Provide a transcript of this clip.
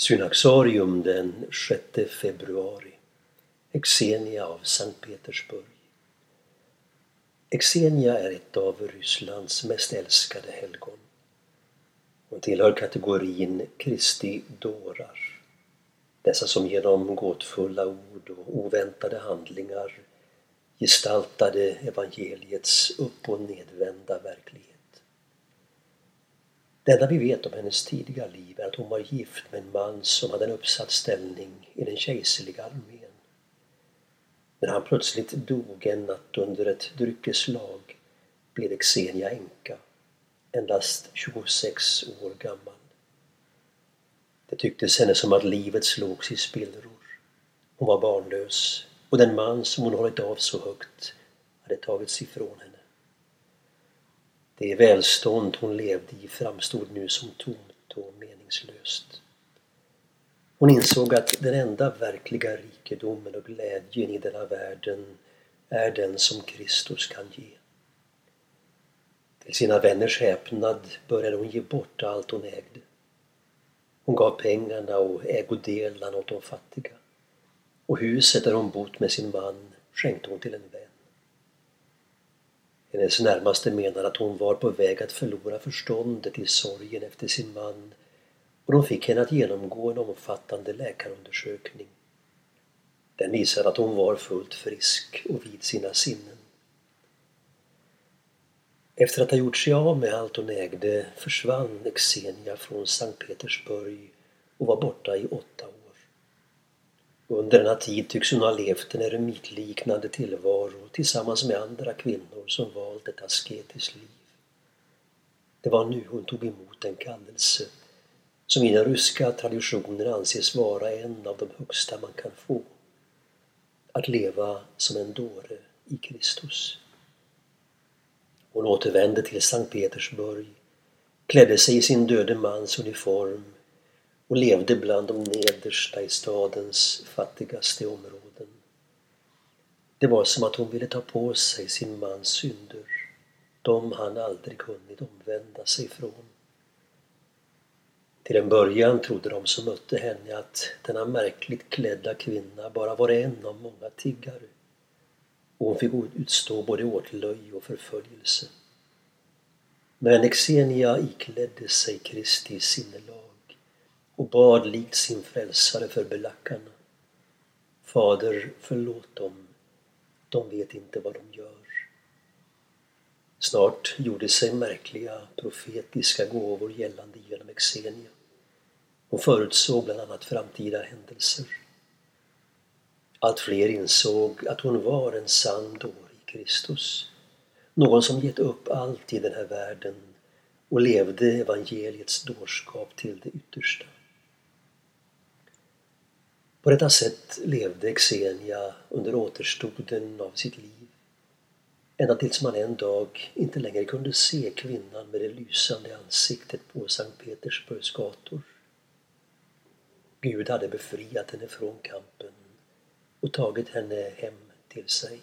Synaxarium den 6 februari. Exenia av Sankt Petersburg. Exenia är ett av Rysslands mest älskade helgon. Hon tillhör kategorin Kristi dårar. Dessa som genom gåtfulla ord och oväntade handlingar gestaltade evangeliets upp och nedvända verklighet. Det enda vi vet om hennes tidiga liv är att hon var gift med en man som hade en uppsatt ställning i den kejserliga armén. När han plötsligt dog en natt under ett dryckeslag blev Xenia änka, endast 26 år gammal. Det tycktes henne som att livet slogs i spillror. Hon var barnlös och den man som hon hållit av så högt hade tagits ifrån henne. Det välstånd hon levde i framstod nu som tomt och meningslöst. Hon insåg att den enda verkliga rikedomen och glädjen i denna världen är den som Kristus kan ge. Till sina vänners häpnad började hon ge bort allt hon ägde. Hon gav pengarna och ägodelarna åt de fattiga. Och huset där hon bott med sin man skänkte hon till en vän. Eh, Hennes närmaste menade att hon var på väg att förlora förståndet i sorgen efter sin man och de fick henne att genomgå en omfattande läkarundersökning. Den visade att hon var fullt frisk och vid sina sinnen. Efter att ha gjort sig av med allt hon ägde försvann Xenia från Sankt Petersburg och var borta i åtta år. Under denna tid tycks hon ha levt en eremitliknande tillvaro tillsammans med andra kvinnor som valt ett asketiskt liv. Det var nu hon tog emot en kallelse som i den ryska traditionen anses vara en av de högsta man kan få. Att leva som en dåre i Kristus. Hon återvände till Sankt Petersburg, klädde sig i sin döde mans uniform och levde bland de nedersta i stadens fattigaste områden. Det var som att hon ville ta på sig sin mans synder, de han aldrig hunnit omvända sig från. Till en början trodde de som mötte henne att denna märkligt klädda kvinna bara var en av många tiggare och hon fick utstå både åtlöj och förföljelse. Men Xenia iklädde sig Kristi sinnelag och bad likt sin frälsare för belackarna. Fader, förlåt dem. De vet inte vad de gör. Snart gjorde sig märkliga profetiska gåvor gällande genom Exenia. Hon förutsåg bland annat framtida händelser. Allt fler insåg att hon var en sann dåre i Kristus. Någon som gett upp allt i den här världen och levde evangeliets dårskap till det yttersta. På detta sätt levde Xenia under återstoden av sitt liv. Ända tills man en dag inte längre kunde se kvinnan med det lysande ansiktet på Sankt Petersburgs gator. Gud hade befriat henne från kampen och tagit henne hem till sig.